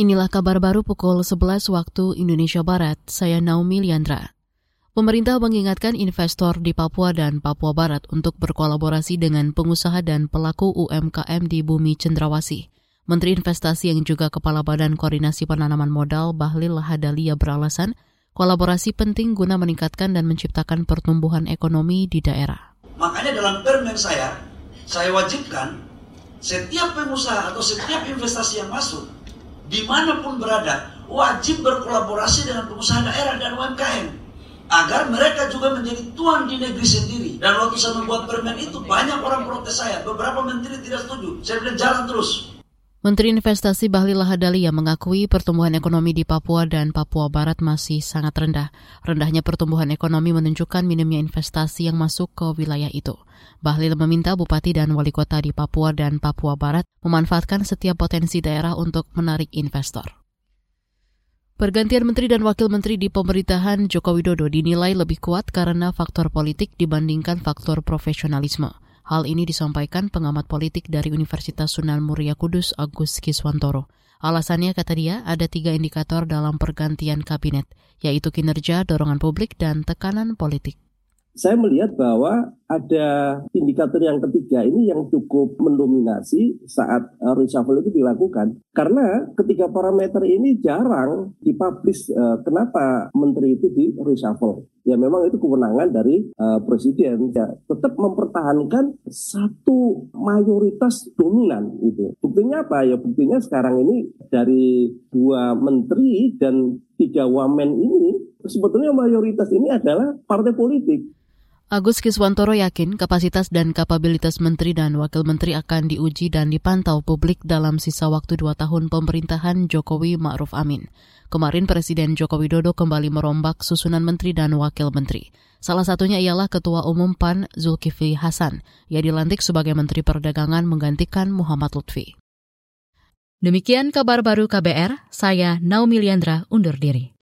Inilah kabar baru pukul 11 waktu Indonesia Barat. Saya Naomi Liandra. Pemerintah mengingatkan investor di Papua dan Papua Barat untuk berkolaborasi dengan pengusaha dan pelaku UMKM di bumi Cendrawasih. Menteri Investasi yang juga Kepala Badan Koordinasi Penanaman Modal Bahlil Lahadalia beralasan, kolaborasi penting guna meningkatkan dan menciptakan pertumbuhan ekonomi di daerah. Makanya dalam permen saya, saya wajibkan setiap pengusaha atau setiap investasi yang masuk di mana pun berada, wajib berkolaborasi dengan pengusaha daerah dan UMKM agar mereka juga menjadi tuan di negeri sendiri. Dan waktu saya membuat permen itu banyak orang protes saya, beberapa menteri tidak setuju. Saya bilang jalan terus. Menteri Investasi Bahlil Lahadalia mengakui pertumbuhan ekonomi di Papua dan Papua Barat masih sangat rendah. Rendahnya pertumbuhan ekonomi menunjukkan minimnya investasi yang masuk ke wilayah itu. Bahlil meminta bupati dan wali kota di Papua dan Papua Barat memanfaatkan setiap potensi daerah untuk menarik investor. Pergantian menteri dan wakil menteri di pemerintahan Joko Widodo dinilai lebih kuat karena faktor politik dibandingkan faktor profesionalisme. Hal ini disampaikan pengamat politik dari Universitas Sunan Muria Kudus Agus Kiswantoro. Alasannya, kata dia, ada tiga indikator dalam pergantian kabinet, yaitu kinerja, dorongan publik, dan tekanan politik saya melihat bahwa ada indikator yang ketiga ini yang cukup mendominasi saat uh, reshuffle itu dilakukan. Karena ketika parameter ini jarang dipublish uh, kenapa menteri itu di reshuffle. Ya memang itu kewenangan dari uh, presiden ya tetap mempertahankan satu mayoritas dominan itu. Buktinya apa ya? Buktinya sekarang ini dari dua menteri dan tiga wamen ini sebetulnya mayoritas ini adalah partai politik. Agus Kiswantoro yakin kapasitas dan kapabilitas menteri dan wakil menteri akan diuji dan dipantau publik dalam sisa waktu dua tahun pemerintahan Jokowi Ma'ruf Amin. Kemarin Presiden Joko Widodo kembali merombak susunan menteri dan wakil menteri. Salah satunya ialah Ketua Umum PAN Zulkifli Hasan. Ia dilantik sebagai Menteri Perdagangan menggantikan Muhammad Lutfi. Demikian kabar baru KBR, saya Naomi Liandra undur diri.